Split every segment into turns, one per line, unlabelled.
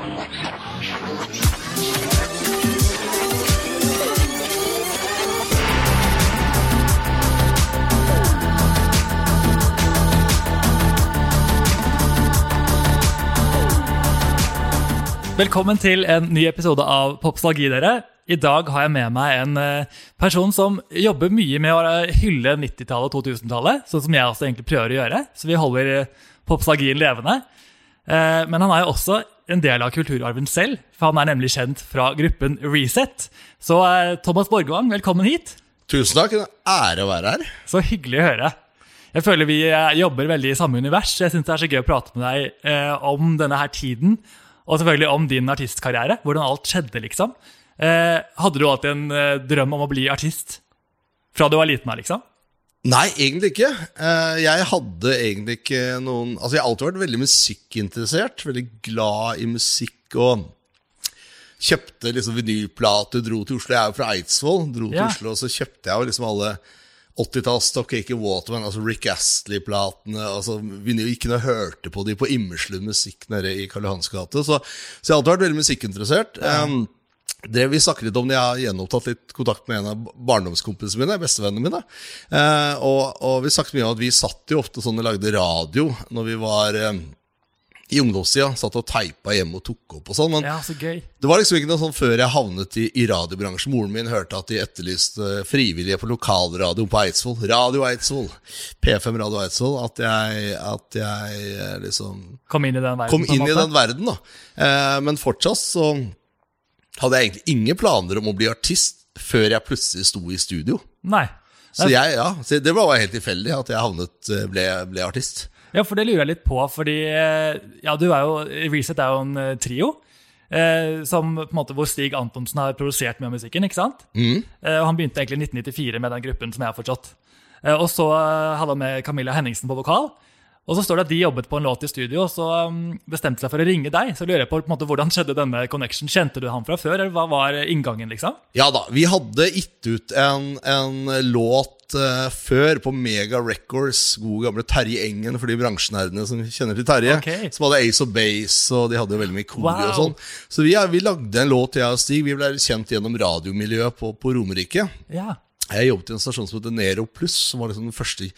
Velkommen til en ny episode av Popstalgi, dere. I dag har jeg med meg en eh, person som jobber mye med å eh, hylle 90-tallet og 2000-tallet, sånn som jeg også egentlig prøver å gjøre. Så vi holder eh, popstalgien levende. Men han er jo også en del av kulturarven selv, for han er nemlig kjent fra gruppen Reset. Så eh, Thomas Borgvang, velkommen hit.
Tusen takk. En ære å være her.
Så hyggelig å høre. Jeg føler vi eh, jobber veldig i samme univers. Jeg synes det er så gøy å prate med deg eh, om denne her tiden. Og selvfølgelig om din artistkarriere. Hvordan alt skjedde, liksom. Eh, hadde du alltid en eh, drøm om å bli artist? Fra du var liten av, liksom?
Nei, egentlig ikke. Eh, Jeg hadde egentlig ikke noen Altså, jeg har alltid vært veldig musikkinteressert. Veldig glad i musikk og kjøpte liksom vinylplater, dro til Oslo. Jeg er jo fra Eidsvoll. Dro til
Ja.
Oslo, og så kjøpte jeg jo liksom alle 80-talls Stock Acre Waterman, altså Rick Astley-platene. altså vinyl, Gikk inn og hørte på de på Immerslund musikk nede i Karl Johans gate. Så, så jeg har alltid vært veldig musikkinteressert. Um, det Vi snakket litt om det, Jeg har gjenopptatt litt kontakt med en av barndomskompisene mine. bestevennene mine eh, og, og vi snakket mye om at vi satt jo ofte sånn og lagde radio når vi var eh, i ungdomstida. Satt og teipa hjemme og tok opp og sånn. Men
Ja, så gøy.
det var liksom ikke noe sånn før jeg havnet i, i radiobransjen. Moren min hørte at de etterlyste frivillige på lokalradio på Eidsvoll. Radio Eidsvoll. P5 Radio Eidsvoll. At jeg, at jeg eh, liksom
Kom inn i den verden.
kom inn i den verden, da. Eh, men fortsatt så hadde jeg egentlig ingen planer om å bli artist før jeg plutselig sto i studio.
Nei.
Så jeg, ja, så det var helt tilfeldig at jeg havnet, eh, ble, ble artist.
Ja, for det lurer jeg litt på, fordi eh, Ja, du er jo Reset er jo en eh, trio. Eh, som, måte, hvor Stig Antonsen har produsert mye av musikken. ikke sant? Eh, og Han begynte egentlig i 1994 med den gruppen som jeg har forstått. Eh, og så hadde han med Camilla Henningsen på vokal. Og så står det at de jobbet på en låt i studio, og så um, bestemte seg for å ringe deg. Så lurer jeg på, på måte, hvordan skjedde denne connection? Kjente du han fra før, eller hva var inngangen? liksom?
Ja da, vi hadde gitt ut en, en låt eh, før på Mega Records. God gamle Terje Engen for de bransjenerdene som kjenner til Terje.
Okay.
Som hadde Ace of Base, og de hadde jo veldig mye kor
Wow.
og sånn. Så vi, vi lagde en låt, jeg og Stig. Vi ble kjent gjennom radiomiljøet på, på Romerike.
Ja.
Jeg jobbet i en stasjon som heter Nero Pluss, som var liksom den første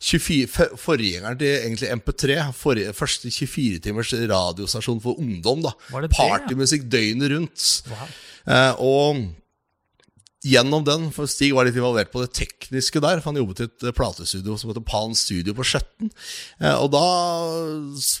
24, for- forgjengeren til egentlig MP3. Forrige, første 24-timers radiostasjon for ungdom. da
det det, ja?
Partymusikk døgnet rundt.
Wow.
Eh, og gjennom den, for Stig var litt involvert på det tekniske der, for han jobbet i et eh, platestudio som heter Pan Studio på Skjetten. Eh, og da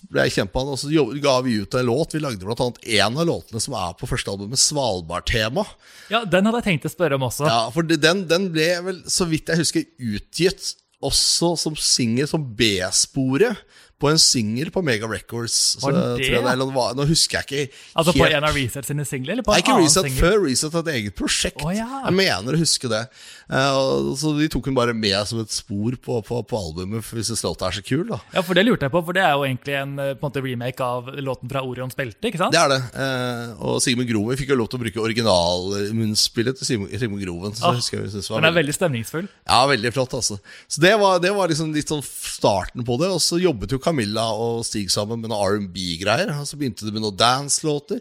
ble jeg kjent på han, og så ga vi ut en låt. Vi lagde annet en av låtene som er på første albumet, med Svalbard-tema.
ja, den hadde jeg tenkt å spørre om også.
Ja, for den, den ble vel, så vidt jeg husker, utgitt også som singer som B-sporet, på en singel på Mega Records. Så,
den det,
jeg eller nå husker jeg ikke
Altså på en av Reset sine singler? eller på en Nei,
ikke
annen
Reset
single?
før Reset hadde et eget prosjekt.
Å, ja.
Jeg mener å huske det. Uh, så de tok den bare med som et spor på, på, på albumet, hvis det låta er så kul, da.
Ja, for det lurte jeg på, for det er jo egentlig en eh, på en måte, remake av låten fra Orions belte, ikke sant?
Det er det. Uh, og Sigmund Groven fikk jo lov til å bruke originalmunnspillet til Sigmund, Groven. Så oh, jeg jeg
Den er
veldig-
veldig stemningsfull.
Ja, veldig flott, altså. Så det var, det var liksom litt sånn starten på det. Og så jobbet jo Camilla og Stig sammen med noen R&B-greier. Og så begynte det med noen dance-låter.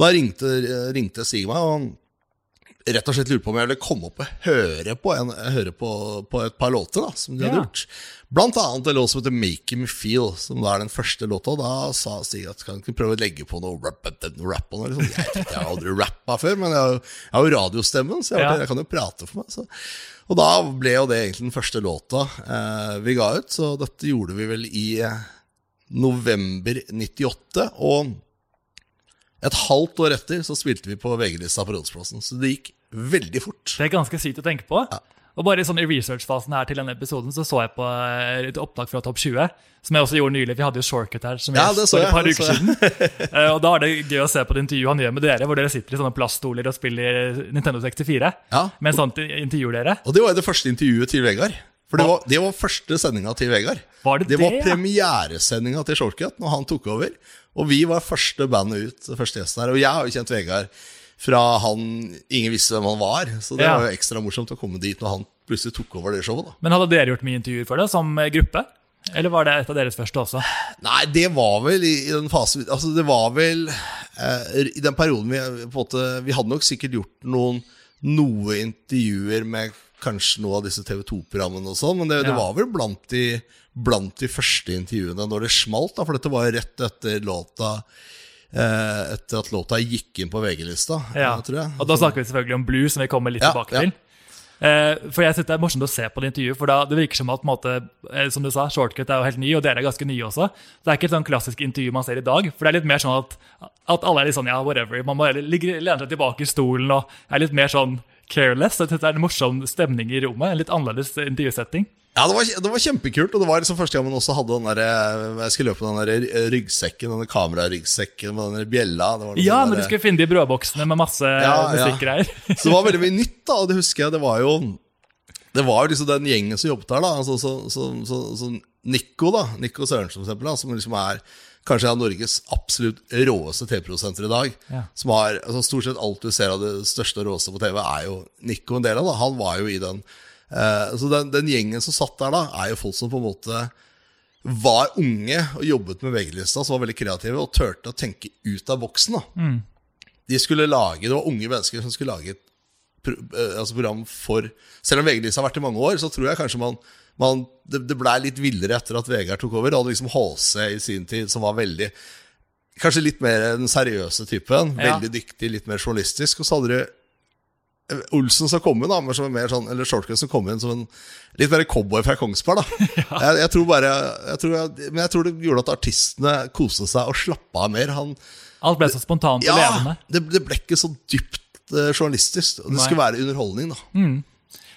Da ringte, ringte Stig meg og rett og slett lurte på om jeg ville komme opp og høre på, en, høre på, på et par låter da, som de hadde gjort. Blant annet en låt som heter Make Me Feel, som da er den første låta. Da sa Stig at kan ikke prøve å legge på noe rap, rap noe? Liksom. Jeg, tenkte, jeg har aldri rappa før, men jeg jeg har jo radiostemmen, så jeg,
Ja.
jeg kan jo prate for meg. Så. Og da ble jo det egentlig den første låta eh, vi ga ut, så dette gjorde vi vel i eh, november 98. Og et halvt år etter så spilte vi på VG-lista på Rådsplassen, så det gikk veldig fort.
Det er ganske sykt å tenke på. Og bare sånn I researchfasen her til denne episoden så så jeg på eh, et opptak fra Topp 20. Som jeg også gjorde nylig. Vi hadde jo Shortcut her som
Ja, så
for et
jeg,
par uker siden. Eh, og da er det gøy å se på det intervjuet han gjør med dere, hvor dere sitter i sånne plaststoler og spiller Nintendo 64.
Ja.
Mens han intervjuer dere.
Og det var jo det første intervjuet til Vegard. For det var, det var første sendinga til Vegard.
Var det
det
det, var
premieresendinga til Shortcut når han tok over. Og vi var første bandet ut, første gjesten her. Og jeg har jo kjent Vegard fra han ingen visste hvem han var. Så det
Ja.
var jo ekstra morsomt å komme dit når han plutselig tok over det showet. da
Men hadde dere gjort mye intervjuer for det, som gruppe? Eller var det et av deres første også?
Nei, det var vel i, i den fasen Altså, det var vel eh, I den perioden vi på en måte Vi hadde nok sikkert gjort noen noe intervjuer med kanskje noe av disse TV 2-programmene og sånn, men det, det var vel blant de, blant de første intervjuene når det smalt, da, for dette var jo rett etter låta eh, Etter at låta gikk inn på VG-lista,
Ja.
tror jeg.
Og da snakker vi selvfølgelig om Blue, som vi kommer litt
Ja,
tilbake
ja.
til. Eh, for jeg synes Det er morsomt å se på det intervjuet, for da, det virker som at måte, eh, som du sa, Shortcut er jo helt ny, og dere er ganske nye også. Det er ikke et sånn klassisk intervju man ser i dag. For det er litt mer sånn at, at alle er litt sånn ja, whatever. Man må lene seg tilbake i stolen og er litt mer sånn careless. Jeg synes Det er en morsom stemning i rommet. En litt annerledes intervjusetting.
Ja, det var, det var kjempekult, og det var liksom første gang man også hadde den der, eh, Jeg skulle løpe den der ryggsekken, denne kameraryggsekken med den bjella. Det var
Ja,
sånn
når du skulle finne de brødboksene med masse
Ja, ja. Så det var veldig mye nytt, da, og det husker jeg. Det var jo Det var jo liksom den gjengen som jobbet der, da. Altså, så, så, så, så Nico, da. Nico Sørensen, for eksempel, da, som liksom er kanskje en av Norges absolutt råeste TV-produsenter i dag.
Ja.
Som har, altså Stort sett alt du ser av det største og råeste på TV, er jo Nico en del av. da Han var jo i den eh, Så den, den gjengen som satt der, da, er jo folk som på en måte var unge og jobbet med VG-lista, som var veldig kreative og turte å tenke ut av boksen. da de skulle lage, Det var unge mennesker som skulle lage et pro, eh, altså program for Selv om VG-lista har vært i mange år, så tror jeg kanskje man, man det, det blei litt villere etter at Vegard tok over. Hadde liksom HC i sin tid, som var veldig Kanskje litt mer den seriøse typen.
Ja.
Veldig dyktig, litt mer journalistisk. Og så hadde du eh, Olsen som kom inn, da, men som er mer sånn, eller Shortcut som kom inn som en litt mer cowboy fra Kongsberg. da jeg, jeg tror bare jeg tror jeg, Men jeg tror det gjorde at artistene koste seg og slappa av mer. Han,
Alt ble så spontant og levende.
ja, det, det ble ikke så dypt eh, journalistisk. Og det
Nei.
skulle være underholdning, da.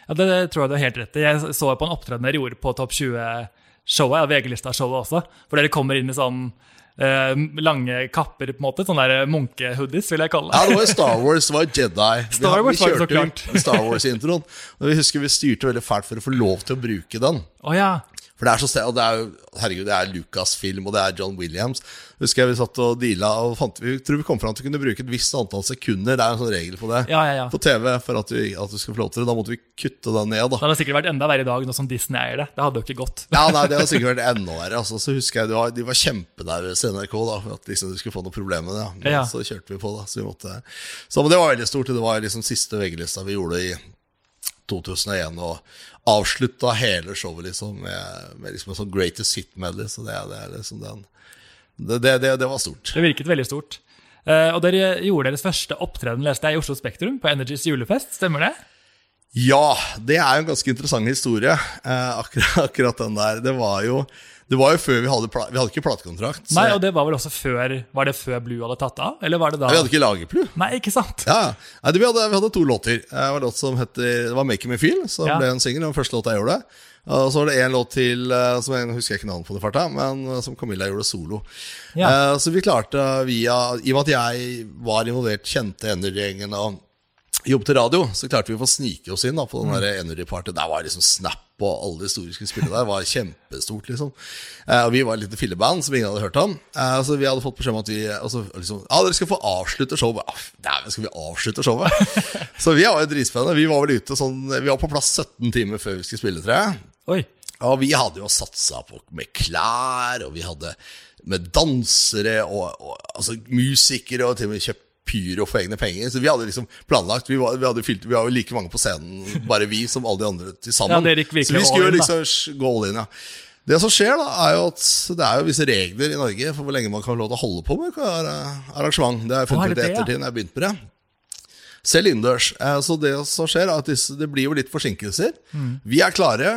Ja, det tror jeg du har helt rett i. Jeg så på en opptreden dere gjorde på Topp 20-showet, ja, VG-lista-showet også, hvor dere kommer inn i sånn eh, lange kapper, på en måte. Sånne der munkehoodies, vil jeg kalle det.
Ja,
det.
det var Star Wars, det var Jedi.
Star Wars det så
kjørte. Star Wars-introen. Og vi husker vi styrte veldig fælt for å få lov til å bruke den.
Oh, ja.
For det er så sted, og det er jo Herregud, det er Lucas-film, og det er John Williams. Husker jeg vi satt og deala og fant, vi tror vi kom fram til å kunne bruke et visst antall sekunder. Det er en sånn regel på det
Ja, ja, ja.
på TV for at du, at du skal få lov til det. Da måtte vi kutte det ned, da.
Det hadde sikkert vært enda verre i dag, nå som Disney eier det. Det hadde jo ikke gått.
Ja, nei, Det hadde sikkert vært enda verre. Altså, så husker jeg De var, de var kjempenervøse i NRK da, for at liksom, de skulle få noe problem med det. Men
Ja.
så kjørte vi på, da. Så vi måtte Så men Det var veldig stort. Det var liksom siste VG-lista vi gjorde i 2001. Og avslutta hele showet liksom med, med liksom en sånn greatest hit medley. Så det, det liksom den det, det, var stort.
Det virket veldig stort. Uh, og dere gjorde deres første opptreden, leste jeg, i Oslo Spektrum, på Energys julefest. Stemmer det?
Ja, det er jo en ganske interessant historie. uh, akkurat, akkurat den der. Det var jo Det var jo før vi hadde Vi hadde ikke platekontrakt.
Nei, og det var vel også før Var det før Blue hadde tatt av? Eller var det da
vi hadde ikke lagerplu.
Nei, ikke sant?
Ja. Nei, det- vi, hadde, vi hadde to låter. Det var låt som heter Det var 'Make Me Feel', som
Ja.
ble en singel. Den første låta jeg gjorde. Og så var det en låt til eh, som jeg husker jeg ikke navnet på det farta, men eh, som Camilla gjorde solo.
Ja.
Eh, Så vi klarte via I og med at jeg var involvert, kjente Energy-gjengen og jobbet til radio, så klarte vi å få snike oss inn da, på den mm. Energy-party. Der var liksom Snap og alle de store skulle spille der. var kjempestort, liksom. Eh, og vi var et lite filleband som ingen hadde hørt om. Eh, så vi hadde fått beskjed om at vi altså, liksom, Ja, dere skal få avslutte showet. Ah, Dæven, skal vi avslutte showet? så vi var jo dritspennende. Vi var vel ute sånn Vi var på plass 17 timer før vi skulle spille, tror jeg.
Oi.
Og vi hadde jo satsa på med klær, og vi hadde med dansere og, og altså, musikere, og til og med kjøpt pyro for egne penger. Så vi hadde liksom planlagt Vi var, vi hadde fylt, vi var jo like mange på scenen, bare vi, som alle de andre til sammen.
Ja,
så vi skulle
da.
liksom gå all in, ja. Det som skjer, da, er jo at det er jo visse regler i Norge for hvor lenge man kan få lov til å holde på med eh, arrangement. Det har jeg funnet ut i ettertid jeg begynte med det. Selv innendørs. Eh, Så det som skjer, er at det blir jo litt forsinkelser.
Mm.
Vi er klare.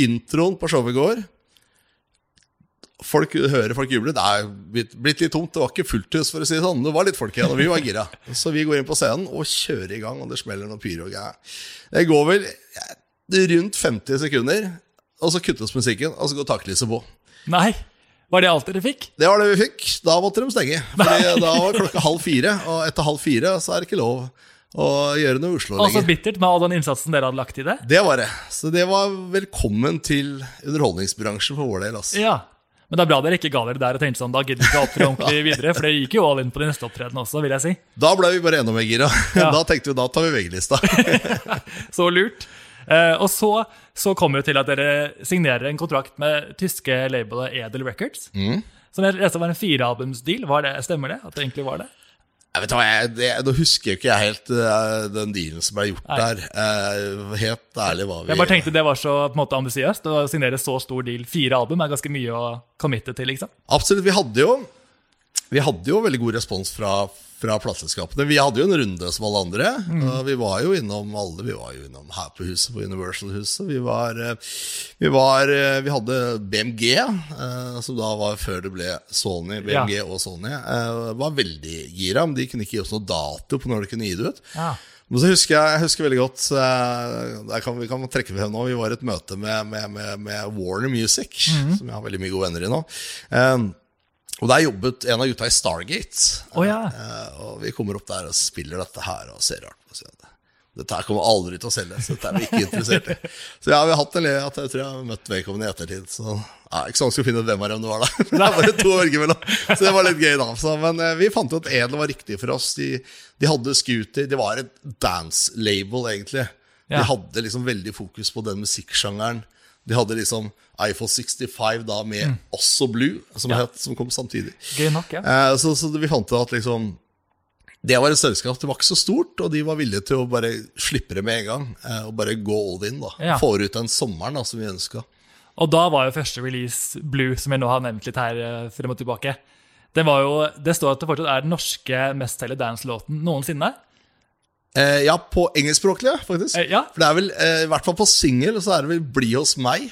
Introen på showet går. Folk hører folk juble. Det er blitt, litt tomt. Det var ikke fullt hus, for å si det sånn. Det var litt folk igjen, og vi var gira. Så vi går inn på scenen og kjører i gang, og det smeller noe pyro. Det går vel rundt 50 sekunder, og så kuttes musikken, og så går taklyset på.
Nei. Var det alt dere fikk?
Det var det vi fikk. Da måtte de stenge. Fordi da var klokka halv fire, og etter halv fire så er det ikke lov å gjøre noe i Oslo
Og så bittert med all den innsatsen dere hadde lagt i det.
Det var det. Så det var velkommen til underholdningsbransjen for vår del. Altså.
Ja. Men det er bra dere ikke ga dere der og tenkte sånn, da gidder vi ikke å opptre ordentlig videre. For det gikk jo all in på de neste opptredene også, vil jeg si.
Da ble vi bare enda mer gira.
Ja.
Da tenkte vi da tar vi VG-lista.
Så lurt. Eh, og så, så kommer det til at dere signerer en kontrakt med tyske labelet Edel Records.
Mm.
Som jeg leste var en firealbumsdeal. Var det, stemmer det? At det egentlig var det?
Jeg vet hva, jeg, det, Nå husker jeg ikke jeg helt uh, den dealen som ble gjort
Nei.
der. Uh, helt ærlig var vi
Jeg bare tenkte det var så på en måte ambisiøst å signere så stor deal. Fire album er ganske mye å committe til, liksom.
Absolutt. Vi hadde jo Vi hadde jo veldig god respons fra, fra plateselskapene. Vi hadde jo en runde som alle andre. og Vi var jo innom alle. Vi var jo innom her på huset, på Universal-huset. Vi var, eh, vi var eh, Vi hadde BMG, eh, som da var før det ble Sony. BMG og Sony var veldig gira, men de kunne ikke gi oss noe dato på når de kunne gi det ut.
Ja.
Men så husker jeg, jeg husker veldig godt der kan, Vi kan trekke frem nå Vi var i et møte med, med, med, med Warner Music, som jeg har veldig mye gode venner i nå. Og der jobbet en av gutta i Stargate.
Oh, ja.
Eh, og vi kommer opp der og spiller dette her og ser rart på. og Dette her kommer aldri til å selge, så dette er vi ikke interessert i. Så ja, vi har hatt en le at jeg tror jeg har møtt vedkommende i ettertid. Så ja, Ikke så vanskelig å finne ut hvem av dem det var, da. Det er bare to velge mellom. Så det var litt gøy, da. Så, men eh, vi fant jo at Edel var riktig for oss. De, de hadde scooter. Det var et dance-label, egentlig. De hadde liksom veldig fokus på den musikksjangeren. De hadde liksom iPhone 65 da med også Blue, som,
Ja.
het, som kom samtidig.
Gøy nok, ja.
Eh, så, så vi fant ut at liksom Det var et selskap, det var ikke så stort, og de var villige til å bare slippe det med en gang. eh, Og bare gå all in, da.
Ja.
Få ut den sommeren da, som vi ønska.
Og da var jo første release Blue, som jeg nå har nevnt litt her eh, frem og tilbake. Det, var jo, det står at det fortsatt er den norske mestselgende dance-låten noensinne.
Eh, ja, på engelskspråklige, faktisk.
Eh, ja.
For det er vel, eh, i hvert fall på singel, så er det vel 'Bli hos meg'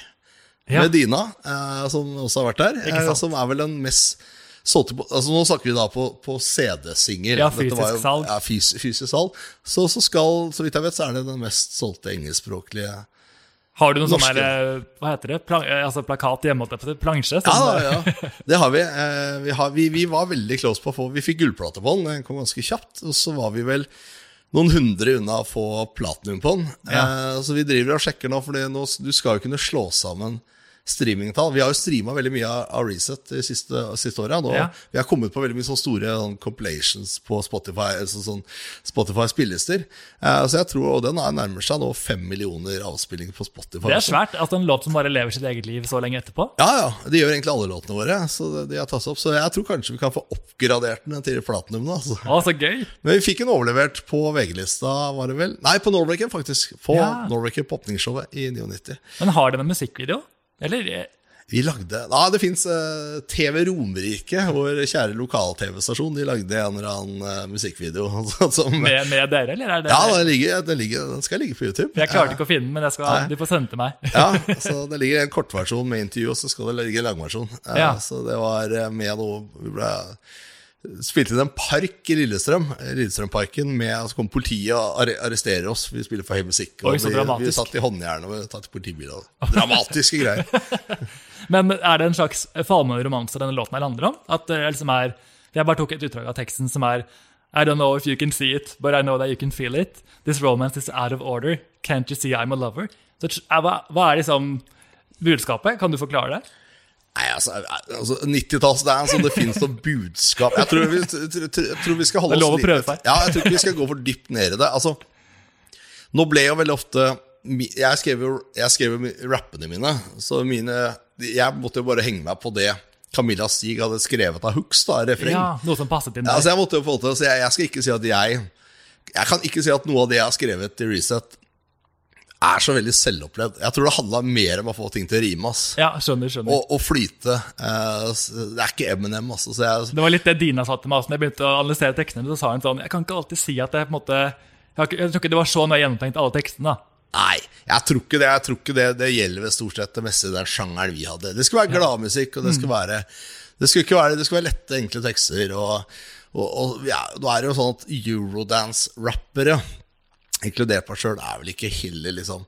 Ja.
med Dina, eh, som også har vært der. Eh, som er vel den mest solgte på altså Nå snakker vi da på, på CD-singel.
Ja, fysisk salg.
Ja, fys, fysisk salg. Så, så skal, så vidt jeg vet, så er det den mest solgte engelskspråklige
Har du noen sånn
Norske.
eh, hva heter det, Plan eh, altså plakat hjemme, plansje?
Ja,
som, eh,
ja. det har vi. Vi, har, vi. Vi var veldig close på å få Vi fikk gullplate på den, den kom ganske kjapt. Og så var vi vel noen hundre unna å få platinum på den.
Ja.
Eh, så vi driver og sjekker nå, for du skal jo kunne slå sammen streamingtall. Vi har jo streama veldig mye av Reset de siste, siste åra.
Ja.
Vi har kommet på veldig mye sånne store sånn, compilations på Spotify, altså sånn Spotify spillelister. Eh, så jeg tror, Og den er nærmer seg nå fem millioner avspillinger på Spotify.
Det er svært. Altså En låt som bare lever sitt eget liv så lenge etterpå.
Ja, ja. De gjør egentlig alle låtene våre. Så de har tatt seg opp Så jeg tror kanskje vi kan få oppgradert den til platinum. nå, Altså.
Å, så gøy!
Men vi fikk en overlevert på VG-lista, var det vel? Nei, på Norwaken, faktisk. På
Ja.
Norwaken på åpningsshowet i 99.
Men har den en musikkvideo? Eller? eh,
Vi lagde Nei, det fins TV Romerike, vår kjære lokal-TV-stasjon. De lagde en eller annen uh, musikkvideo. Som,
Med, med dere, eller er det
ja, den, ligger, den, ligger, den skal ligge på YouTube.
Jeg klarte ikke å finne den, men jeg skal,
Nei.
du får sende til meg.
Ja, så Det ligger en kortversjon med intervju, og så skal det ligge en langversjon. Uh,
Ja.
Så det var eh, med noe Vi ble spilte i en park i Lillestrøm, eh, Lillestrømparken, med så kom politiet og arre- arresterer oss. Vi spiller for høy musikk. Og
Oi, så
vi, vi satt i håndjern og tatt i politibiler. Dramatiske greier.
Men er det en slags falmende romanse denne låten handler om? At det liksom er Jeg bare tok et utdrag av teksten som er I don't know if you can see it, but I know that you can feel it. This romance is out of order. Can't you see I'm a lover? Så, hva, hva er liksom budskapet? Kan du forklare det?
Nei, altså, altså 90-tallsdance, og det fins noe budskap Jeg tror vi, jeg tror vi skal holde oss
Det er lov å prøve seg.
Ja, jeg tror ikke vi skal gå for dypt ned i det. Altså, nå ble jo veldig ofte Jeg skrev jo jeg skrev jo rappene mine, så mine Jeg måtte jo bare henge meg på det Camilla Stig hadde skrevet av hooks, da, refreng.
Ja, Noe som passet inn
Ja,
der.
altså jeg måtte jo få til, så jeg, jeg skal ikke si at jeg Jeg kan ikke si at noe av det jeg har skrevet i Reset, er så veldig selvopplevd. Jeg tror det handla mer om å få ting til å rime. ass
Ja, skjønner, skjønner.
og, og flyte. Eh, det er ikke Eminem, Ass, Så jeg,
Det var litt det Dina sa til meg også når jeg begynte å analysere tekstene. Så sa hun sånn Jeg kan ikke alltid si at det på en måte Jeg, jeg tror ikke det var så nøye gjennomtenkt, alle tekstene. da.
nei, jeg tror ikke det. Jeg tror ikke det, det gjelder ved stort sett det meste den sjangeren vi hadde. Det skulle være gladmusikk, og det skulle være Det skulle ikke være Det skulle være lette, enkle tekster. Og, og, og ja, nå er det jo sånn at eurodance-rappere inkludert meg sjøl, er vel ikke heller liksom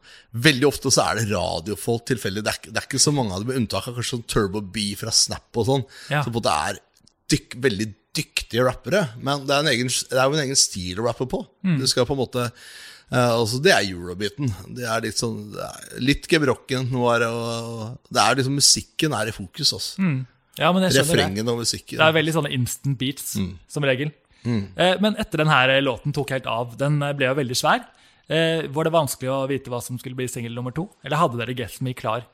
Veldig ofte så er det radiofolk tilfeldig. Det, det er ikke så mange av dem, med unntak av kanskje sånn Turbo B fra Snap og sånn,
Ja.
som på en måte er dyk, veldig dyktige rappere. Men det er, en egen, det er jo en egen stil å rappe på. Du skal på en måte uh, altså Det er eurobeaten. Det er litt sånn er Litt gebrokken noir, og, det er liksom Musikken er i fokus, altså.
Ja, skjønner det.
Refrengen og musikken.
Det er veldig sånne instant beats, som regel. Eh, Men etter denne låten tok helt av, den eh, ble jo veldig svær. Eh, Var det vanskelig å vite hva som skulle bli singel nummer to? Eller hadde dere Get Me klar?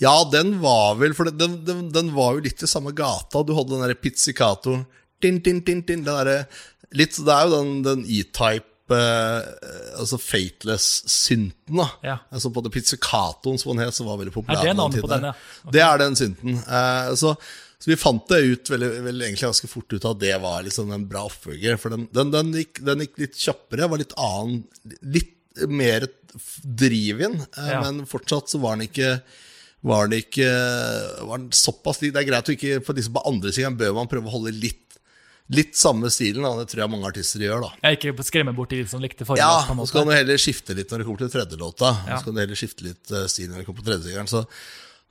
Ja, den var vel For den, den, den var jo litt i samme gata. Du hadde den derre pizzicato din, din, din, din, Den der, litt, Det er jo den, den E-type eh, Altså Fateless-synten, da.
Ja.
Altså Både Pizzicatoen, som den het, som var veldig populær.
Er det navnet på den, ja?
Det er den synten. Eh, så, så vi fant det ut veldig, veldig, egentlig ganske fort ut at det var liksom en bra oppfølger. For den, den, den, gikk, den gikk litt kjappere, var litt annen Litt mer driv inn, eh,
Ja.
men fortsatt så var den ikke var den ikke var den såpass. Det er greit å ikke På disse på andre siden bør man prøve å holde litt Litt samme stilen. Da. Det tror jeg mange artister gjør. da
Jeg ikke skremme bort de som likte forrige
Ja, og så kan du heller skifte litt når det kommer til tredje låta.
Ja.
Så kan du heller skifte litt eh, stil når det kommer på tredjesingeren. Så,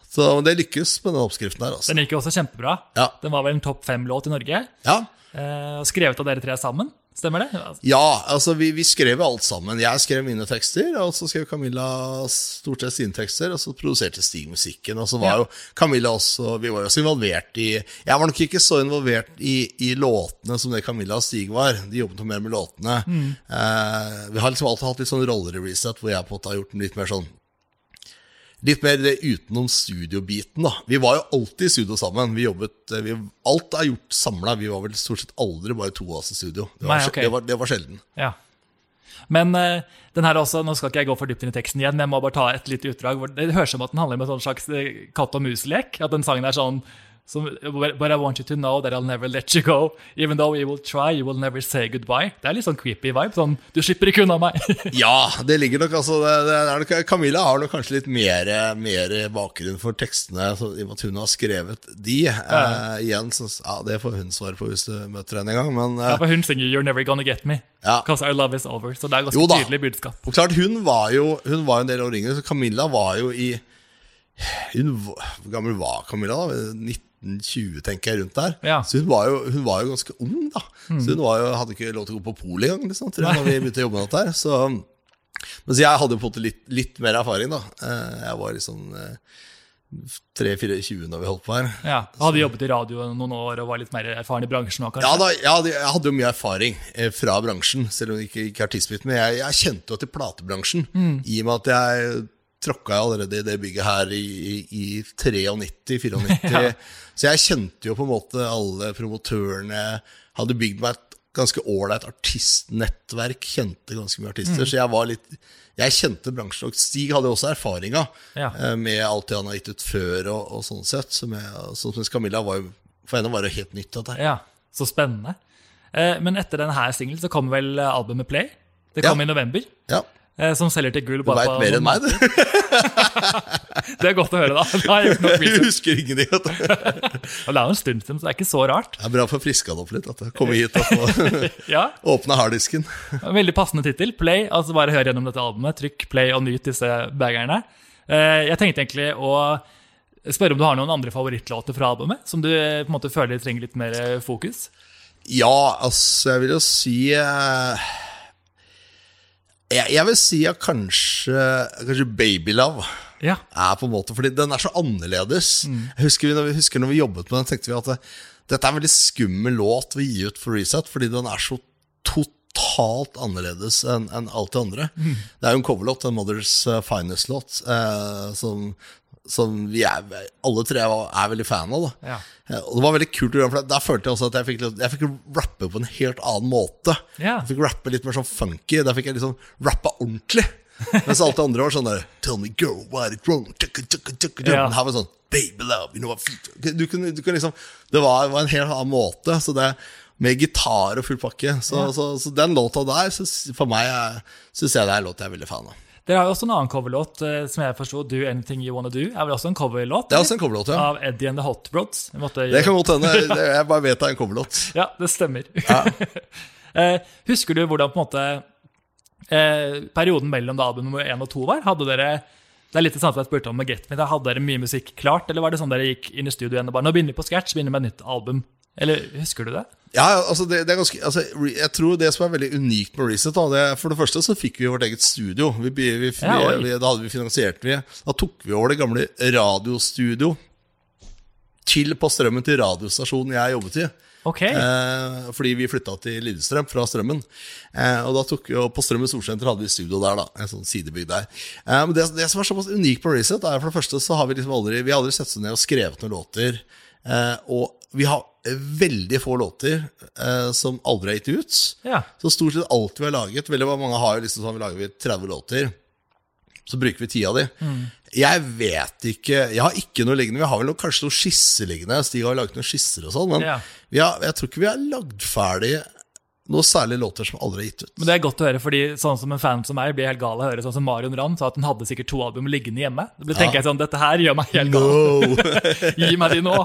så det lykkes med den oppskriften her. Altså.
Den gikk jo også kjempebra.
Ja.
Den var vel en topp fem-låt i Norge.
Ja.
Eh, skrevet av dere tre sammen, stemmer det?
Ja, altså vi, vi skrev alt sammen. Jeg skrev mine tekster, og så skrev Camilla stort sett sine tekster, og så produserte Stig musikken. Og så var
Ja.
jo Camilla også Vi var jo også involvert i Jeg var nok ikke så involvert i, i låtene som det Camilla og Stig var. De jobbet jo mer med låtene. Eh, vi har liksom alltid hatt litt sånn roller i Reset, hvor jeg på en måte har gjort den litt mer sånn Litt mer utenom studiobiten, da. Vi var jo alltid i studio sammen. Vi jobbet, vi, Alt er gjort samla. Vi var vel stort sett aldri bare to av oss i studio. Det var,
Nei, okay.
det var, det var sjelden.
Ja. Men uh, den her også, nå skal ikke jeg gå for dypt inn i teksten igjen, men jeg må bare ta et lite utdrag. Det høres ut som at den handler om en sånn slags eh, katt og mus-lek. At den sangen er sånn som, But I want you to know that I'll never let you go. Even though you will try, you will never say goodbye. Det er litt sånn creepy vibe. Sånn, du slipper ikke unna meg.
Ja, det ligger nok altså det, det nok, Camilla har nok kanskje litt mer, mer bakgrunn for tekstene, så, i og med at hun har skrevet de. Eh, igjen, så ja, Det får hun svare på hvis du møter henne en gang. Men
Ja,
eh,
for hun synger 'You're never gonna get me'.
Ja.
Because our love is over. Så det er ganske tydelig budskap.
og klart, hun var jo Hun var en del av ringen, så Camilla var jo i hun, Hvor gammel var Camilla? da? 1920, tenker jeg, rundt der.
Ja. Mm.
Så hun var, jo, hun var jo ganske ung, da. Så hun var jo, hadde ikke lov til å gå på polet engang, liksom, tror jeg, når vi begynte å jobbe med dette her. Så, mens jeg hadde jo på en måte litt, litt mer erfaring, da. Eh, Jeg var liksom tre-fire-20 når vi holdt på her.
Ja, Hadde jobbet i radio noen år og var litt mer erfaren i bransjen Også,
Ja, da, ja, jeg hadde jo mye erfaring eh, fra bransjen, selv om ikke, ikke artistbiten. Men jeg, jeg kjente jo til platebransjen, i og med at jeg tråkka jeg allerede i det bygget her i, i, i 93-94.
Ja.
Så jeg kjente jo på en måte alle promotørene. Hadde bygd meg et ganske ålreit artistnettverk. Kjente ganske mye artister. Så jeg var litt Jeg kjente bransjen. Og Stig hadde jo også erfaringa
Ja.
eh, med alt det han har gitt ut før, og, og sånn sett. Som jeg, sånn som Camilla var jo For henne var det helt nytt. Dette. her.
Ja, Så spennende. Eh, men etter denne singelen så kom vel albumet Play. Det
Ja.
kom i november.
Ja,
Som selger til gull.
Du veit mer enn meg, du.
Det er godt å høre, da. Da har jeg
Jeg husker ingenting.
det er jo en stund siden, så det er ikke så rart.
Det er bra for å friske han opp litt. At jeg kommer hit og
Ja,
åpne harddisken.
Veldig passende tittel. Play. altså Bare hør gjennom dette albumet. Trykk play og nyt disse bagerne. Eh, Jeg tenkte egentlig å spørre om du har noen andre favorittlåter fra albumet, som du eh, på en måte føler trenger litt mer eh, fokus?
Ja, altså, jeg vil jo si eh, jeg, jeg vil si at kanskje, kanskje Baby Love
Ja.
er på en måte Fordi den er så annerledes. Jeg husker, når vi, husker når vi jobbet med den, tenkte vi at det, dette er en veldig skummel låt vi gir ut for Reset, fordi den er så totalt annerledes enn en alt det andre. Det er jo en coverlåt, en Mothers eh, Finest-låt, eh, som, som vi er, alle tre er, er veldig fan av. da
Ja.
Eh, Og det var veldig kult å gjøre, for der følte jeg også at jeg fikk, jeg fikk rappe på en helt annen måte.
Ja.
Jeg fikk rappe litt mer sånn funky. Der fikk jeg liksom rappa ordentlig. Mens alt det andre var sånn der Tell me girl, what is wrong? Tukka, tukka.
Ja.
Her var sånn Baby love, you know what du kunne, du kunne liksom Det var, var en helt annen måte. Så det Med gitar og full pakke. Så,
Ja.
så, så den låta der, så, for meg, syns jeg det er en låt jeg er veldig fan av.
Dere har jo også en annen coverlåt eh, som jeg forsto, 'Do Anything You Wanna Do'. er vel også en coverlåt?
Det er også en coverlåt, ja.
Av Eddie and the Hot Brods.
Det kan godt hende. Jeg bare vet det er en coverlåt.
Ja, det stemmer. Ja. Husker du hvordan på en måte eh, perioden mellom da album nummer én og to var? Hadde dere det er litt det samme som jeg spurte om med Get Me. Da hadde dere mye musikk klart, eller var det sånn dere gikk inn i studio igjen og bare Nå begynner vi på scratch, begynner med et nytt album. Eller husker du det?
Ja, altså det, det er ganske altså, Jeg tror det som er veldig unikt med Reset da, det, For det første så fikk vi vårt eget studio. Vi, vi, vi,
Ja,
vi, da hadde vi finansiert vi Da tok vi over det gamle radiostudio til på strømmen til radiostasjonen jeg jobbet i.
Ok.
Eh, fordi vi flytta til Lillestrøm fra Strømmen. Eh, og da tok og På Strømmen Storsenter hadde vi studio der. da En sånn sidebygg der eh, Men det, det som er såpass unikt på Reset, er for det første så har vi liksom aldri Vi har aldri sett oss ned og skrevet noen låter. Eh, og vi har veldig få låter eh, som aldri er gitt ut.
Ja.
Så stort sett alt vi har laget Veldig mange har jo liksom sånn, vi lager vi 30 låter, så bruker vi tida di. de. Jeg vet ikke Jeg har ikke noe liggende. Vi har vel noe, kanskje noen skisse liggende. Stig har laget noen skisser og sånn, men
Ja.
vi har, jeg tror ikke vi har lagd ferdig noen særlig låter som aldri er gitt ut.
Men det er godt å høre, fordi sånn som en fan som meg blir helt gal av å høre sånn som Marion Ravn sa at hun hadde sikkert to album liggende hjemme. Da tenker jeg sånn, dette her gjør meg helt gal.
No.
Gi meg de nå.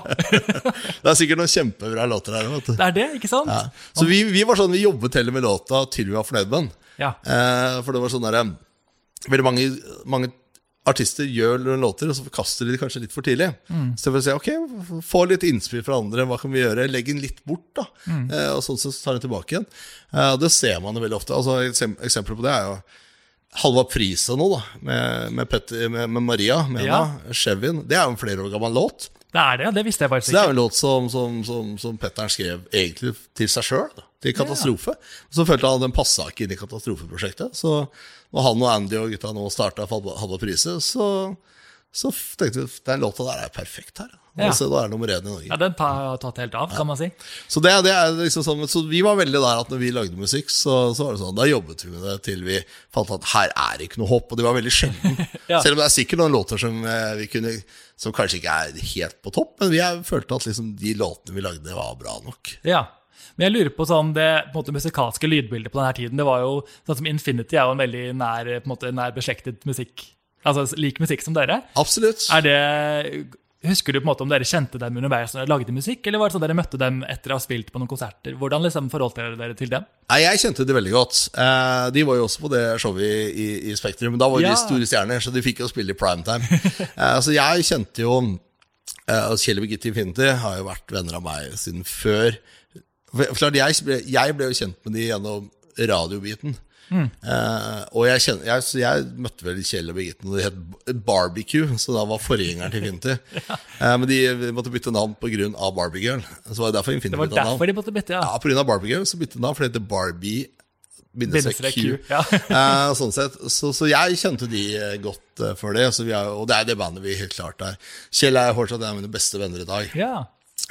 Det er sikkert noen kjempebra låter her. Vet du.
Det er det, ikke sant?
Ja. Så vi, vi var sånn, vi jobbet heller med låta til vi var fornøyd med den.
Ja.
Eh, for det var sånn der, Veldig mange, mange artister gjør låter, og så forkaster de det kanskje litt for tidlig.
Mm.
Så jeg vil si, ok, få litt innspill fra andre, hva kan vi gjøre? Legg den litt bort, da.
Mm.
Eh, og sånn så tar den tilbake igjen. Eh, det ser man jo veldig ofte. Altså, Eksempler på det er jo Halva prisa nå, da, med, med, Petter, med, med Maria Mena,
Ja.
Chevyen. Det er jo en flere år gammel låt.
Det er det, det visste jeg
Så
faktisk
det er jo en låt som, som, som, som Petteren skrev egentlig til seg sjøl, til katastrofe. Så følte han den passa ikke inn i katastrofeprosjektet. Så når han og Andy og gutta nå starta Halva Prise, så, så tenkte vi den låta der er perfekt her.
Ja.
Altså, da er nummer én i Norge.
Ja, Den har tatt helt av, kan man si.
Så, det, det er liksom sånn, så vi var veldig der at når vi lagde musikk, så, så var det sånn, da jobbet vi med det til vi fant at her er det ikke noe håp. Og det var veldig sjelden.
Ja.
Selv om det er sikkert noen låter som eh, vi kunne som kanskje ikke er helt på topp, men vi følte at liksom, de låtene vi lagde, var bra nok.
Ja. Men jeg lurer på sånn, det på måte, musikalske lydbildet på denne tiden. Det var jo, sånn som Infinity er jo en veldig nær, måte, nær beslektet musikk. Altså lik musikk som dere.
Absolutt.
Er det, husker du på en måte om dere kjente dem underveis når dere lagde musikk, eller var det sånn dere møtte dem etter å ha spilt på noen konserter? Hvordan liksom forholdt dere dere til dem?
Nei, Jeg kjente dem veldig godt. Eh, de var jo også på det showet i, i, i Spektrum. Da var
Ja.
de store stjerner, så de fikk jo spille i primetime. eh, så jeg kjente jo Kjell og Birgitte Infinity har jo vært venner av meg siden før. For, for jeg, ble, jeg ble jo kjent med de gjennom radiobiten. Eh, og jeg, kjenner, jeg, jeg møtte vel Kjell og Birgitte når de het Barbecue, så da var forgjengeren til Infinity. Eh, men de måtte bytte navn pga. Barbie Girl. Så var det derfor Infinity bytta navn.
de måtte bytte, ja.
Ja, på grunn av Barbie Girl så bytte navn, for det heter Barbie bindestrek Q.
Ja.
Eh, sånn sett. Så, så jeg kjente de godt uh, før det, så vi er, og det er det bandet vi helt klart er. Kjell er fortsatt en av mine beste venner i dag.
ja.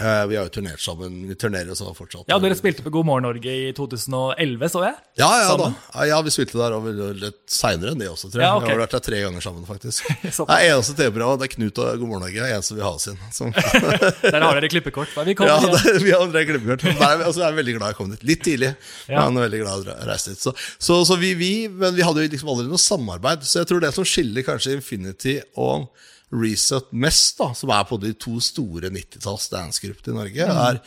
Eh, vi har jo turnert sammen. Vi turnerer og så fortsatt.
Ja, dere spilte på God morgen Norge i 2011, så jeg.
Ja, ja,
sammen.
da. ja, vi spilte der over litt seinere enn det også, tror jeg.
Ja, okay.
Vi har vært der tre ganger sammen, faktisk.
Såpass.
Det er eneste TV-programmet det er Knut og God morgen Norge. er Eneste vi har sin.
Der har dere klippekort. Vi
ja, det, vi har tre klippekort. Nei, altså, jeg er veldig glad jeg kom dit. Litt tidlig,
Ja.
men veldig glad jeg reiste dit. Så, så, så vi, vi, men vi hadde jo liksom aldri noe samarbeid. Så jeg tror det som skiller kanskje Infinity og Reset mest, da, som er på de to store 90-talls dansegruppene i Norge,
Mm.
er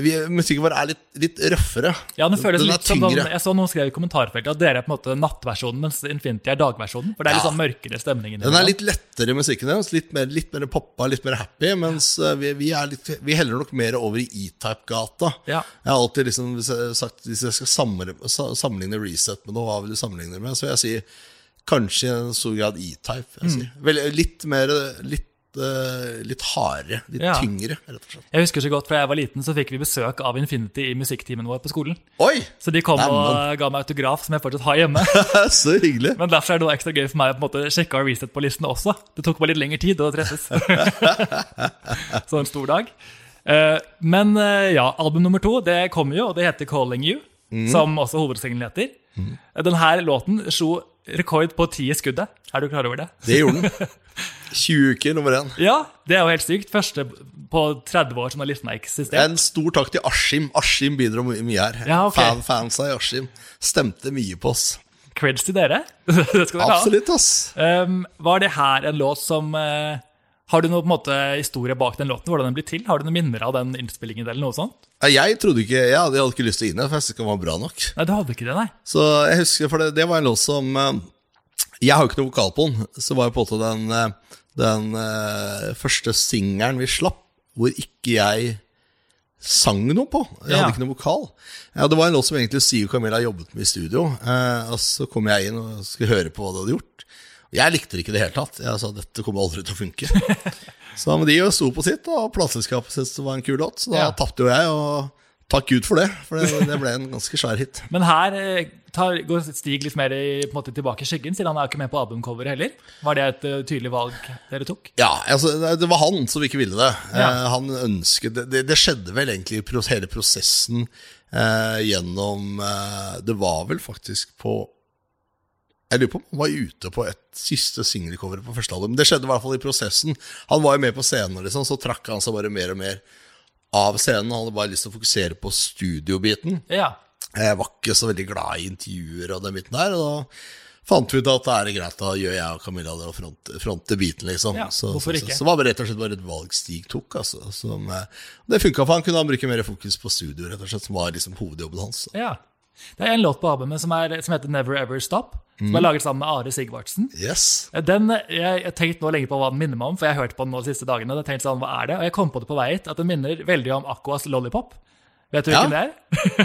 vi, Musikken vår er litt, litt røffere.
Ja, den føles
Den
litt som
den.
Jeg så noen skrev i kommentarfeltet at dere er på en måte nattversjonen, mens Infinity er dagversjonen. For det er litt
Ja.
sånn mørkere stemning.
Den er litt lettere, musikken deres. Litt mer, litt mer poppa, litt mer happy. Mens eh, vi, vi, litt, vi heller nok mer over i E-Type-gata.
Ja.
Jeg har alltid liksom sagt Hvis jeg skal sammenligne, sammenligne Reset med noe, hva vil du sammenligne det med? Så vil jeg si kanskje i en stor grad E-Type.
Mm.
Vel, Litt mer Litt, eh, litt hardere. Litt
Ja.
tyngre, rett og slett.
Jeg husker så godt Fra jeg var liten, så fikk vi besøk av Infinity i musikktimen vår på skolen.
Oi!
Så de kom
Nei,
og ga meg autograf, som jeg fortsatt har hjemme.
Så hyggelig.
Men derfor er det noe ekstra gøy for meg å på en måte sjekke og Reset på listen også. Det tok bare litt lengre tid å treffes. så en stor dag. Eh, Men eh, ja, album nummer to det kommer jo, og det heter 'Calling You', som også hovedsingelen heter. Denne låten slo rekord på ti i skuddet. Er du klar over det?
Det gjorde den. 20 uker, nummer én.
Ja, det er jo helt sykt. Første på 30 år som har har eksistert.
En stor takk til Askim. Askim bidro mye her.
Ja, okay.
Fan, fansa i Askim stemte mye på oss.
Creds til dere. det skal dere ha.
Absolutt, ass.
Um, var det her en låt som eh, Har du noe måte, historie bak den låten? Hvordan den blir til? Har du noen minner av den innspillingen? eller noe sånt?
Jeg trodde ikke, jeg hadde, jeg hadde ikke lyst til å gi den, for jeg syntes ikke den var bra nok.
Nei, du hadde ikke det, nei.
Så jeg husker, for det, det var en låt som eh, Jeg har jo ikke noe vokal på den. Så var jo på en måte den, eh, den eh, første singelen vi slapp, hvor ikke jeg sang noe på. Jeg
Ja.
hadde ikke noe vokal. Ja, Det var en låt som egentlig Siv Camilla jobbet med i studio. Eh, og så kom jeg inn og skulle høre på hva de hadde gjort. Jeg likte det ikke i det hele tatt. Jeg sa dette kommer aldri til å funke. så men de sto på sitt, og plateselskapet syntes det var en kul låt, så da
Ja.
tapte jo jeg. og Takk Gud for det, for det, det ble en ganske svær hit.
Men her eh, tar, går Stig litt mer i, på en måte, tilbake i skyggen, siden han er ikke med på albumcoveret heller. Var det et uh, tydelig valg dere tok?
Ja, altså, det var han som ikke ville det.
Ja.
Eh, han ønsket det, det, det skjedde vel egentlig hele prosessen eh, gjennom eh, Det var vel faktisk på Jeg lurer på om han var ute på et siste singelcover på første album. Det skjedde i hvert fall i prosessen. Han var jo med på scenen, liksom, så trakk han seg bare mer og mer av scenen. Han hadde bare lyst til å fokusere på studiobiten.
Ja.
Jeg var ikke så veldig glad i intervjuer og den biten der. Og da fant vi ut at det er greit, da gjør jeg og Camilla det og fronte, fronte biten, liksom.
Ja,
så,
hvorfor
så,
ikke?
så, så var det rett og slett bare et valg Stig tok. Altså, som, eh, det funka for han kunne han bruke mer fokus på studio, rett og slett, som var liksom hovedjobben hans.
ja. Det er en låt på albumet som, er, som heter Never Ever Stop, som
Mm.
er laget sammen med Are Sigvartsen.
Yes.
Den, jeg jeg har tenkt nå lenge på hva den minner meg om, for jeg har hørt på den nå de siste dagene. og jeg sånn, hva er det? Og jeg kom på det på vei hit, at den minner veldig om Aquas Lollipop. Vet du
Ja.
hvilken det er?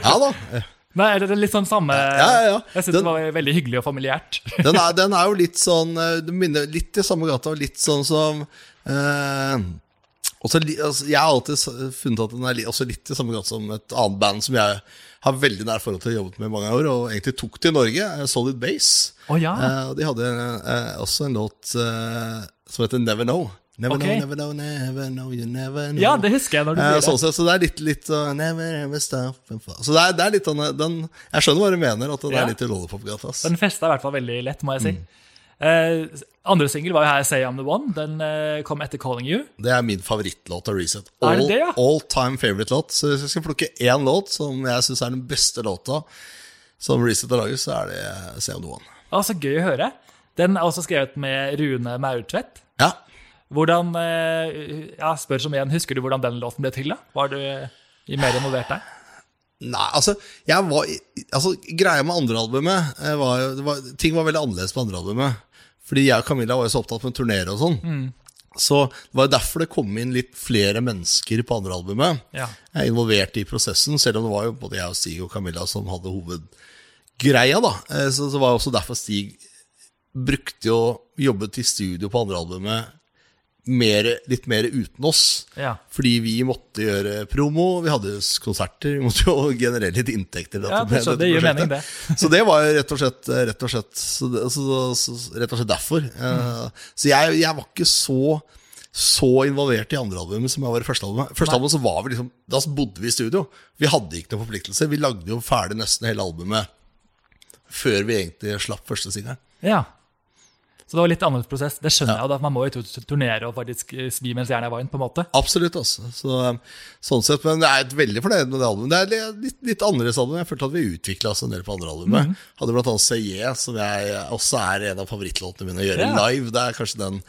Ja da.
Nei, er det litt sånn samme
Ja, ja, ja.
Jeg syns det var veldig hyggelig og familiært.
Den er, den er jo litt sånn eh, minner litt i samme gata, litt sånn som eh, også, altså, Jeg har alltid funnet at den er også litt i samme gata som et annet band som jeg har veldig nær forhold til jobbet med i mange år, og egentlig tok til Norge, eh, Solid Base.
Oh, ja.
Eh, og de hadde eh, også en låt som heter Never Know. Never
okay.
know, never know, never know, you never know.
Ja, det husker jeg når du sier
sånn
det.
sett, så det er litt, litt uh, Never ever stop. Så det er, det er litt sånn uh, den, Jeg skjønner hva du mener, at det
Ja.
er litt i Lollipop-gata.
Den festa i hvert fall veldig lett, må jeg si.
Mm.
Eh, andre singel var jo her Say I'm The One. Den eh, kom etter Calling You.
Det er min favorittlåt av Reset.
Er det det, ja?
all time favorite låt. Så hvis jeg skal plukke én låt som jeg syns er den beste låta som Reset har laget, så er det Say I'm the One.
Å, så gøy å høre. Den er også skrevet med Rune Maurtvedt.
Ja.
Hvordan eh, ja, spør som igjen, Husker du hvordan den låten ble til? da? Var du eh, mer involvert der?
Nei, altså, jeg var, altså Greia med andre albumet eh, var, var, Ting var veldig annerledes på andre albumet. Fordi jeg og Camilla var jo så opptatt med turnere og sånn. Så det var derfor det kom inn litt flere mennesker på andre albumet.
Ja.
Jeg er involvert i prosessen, selv om det var jo både jeg og Stig og Camilla som hadde hovedgreia. da Eh, Så det var også derfor Stig brukte jo jobbet i studio på andre albumet mer, litt mer uten oss.
Ja.
Fordi vi måtte gjøre promo, vi hadde konserter, vi måtte jo generere litt inntekter.
Ja, det så, det gir mening, det.
så det var jo rett og slett, rett og slett, så det, så, rett og slett derfor. Eh, Så jeg, jeg var ikke så så involvert i andre albumet som jeg var i første albumet. Første albumet så var vi liksom, Da bodde vi i studio. Vi hadde ikke noen forpliktelse. Vi lagde jo ferdig nesten hele albumet før vi egentlig slapp første singelen.
ja. Så det var litt annerledes prosess. Det skjønner jeg jo. da, Man må jo turnere og faktisk eh, svi mens jernet er varmt. på en måte.
Absolutt, altså. Så, sånn sett, Men jeg er veldig fornøyd med det albumet. Det er litt, litt annerledes album. Jeg følte at vi utvikla oss en del på andre albumet. Hadde blant annet CJ, som jeg også er en av favorittlåtene mine å gjøre
Ja.
live. Det er kanskje den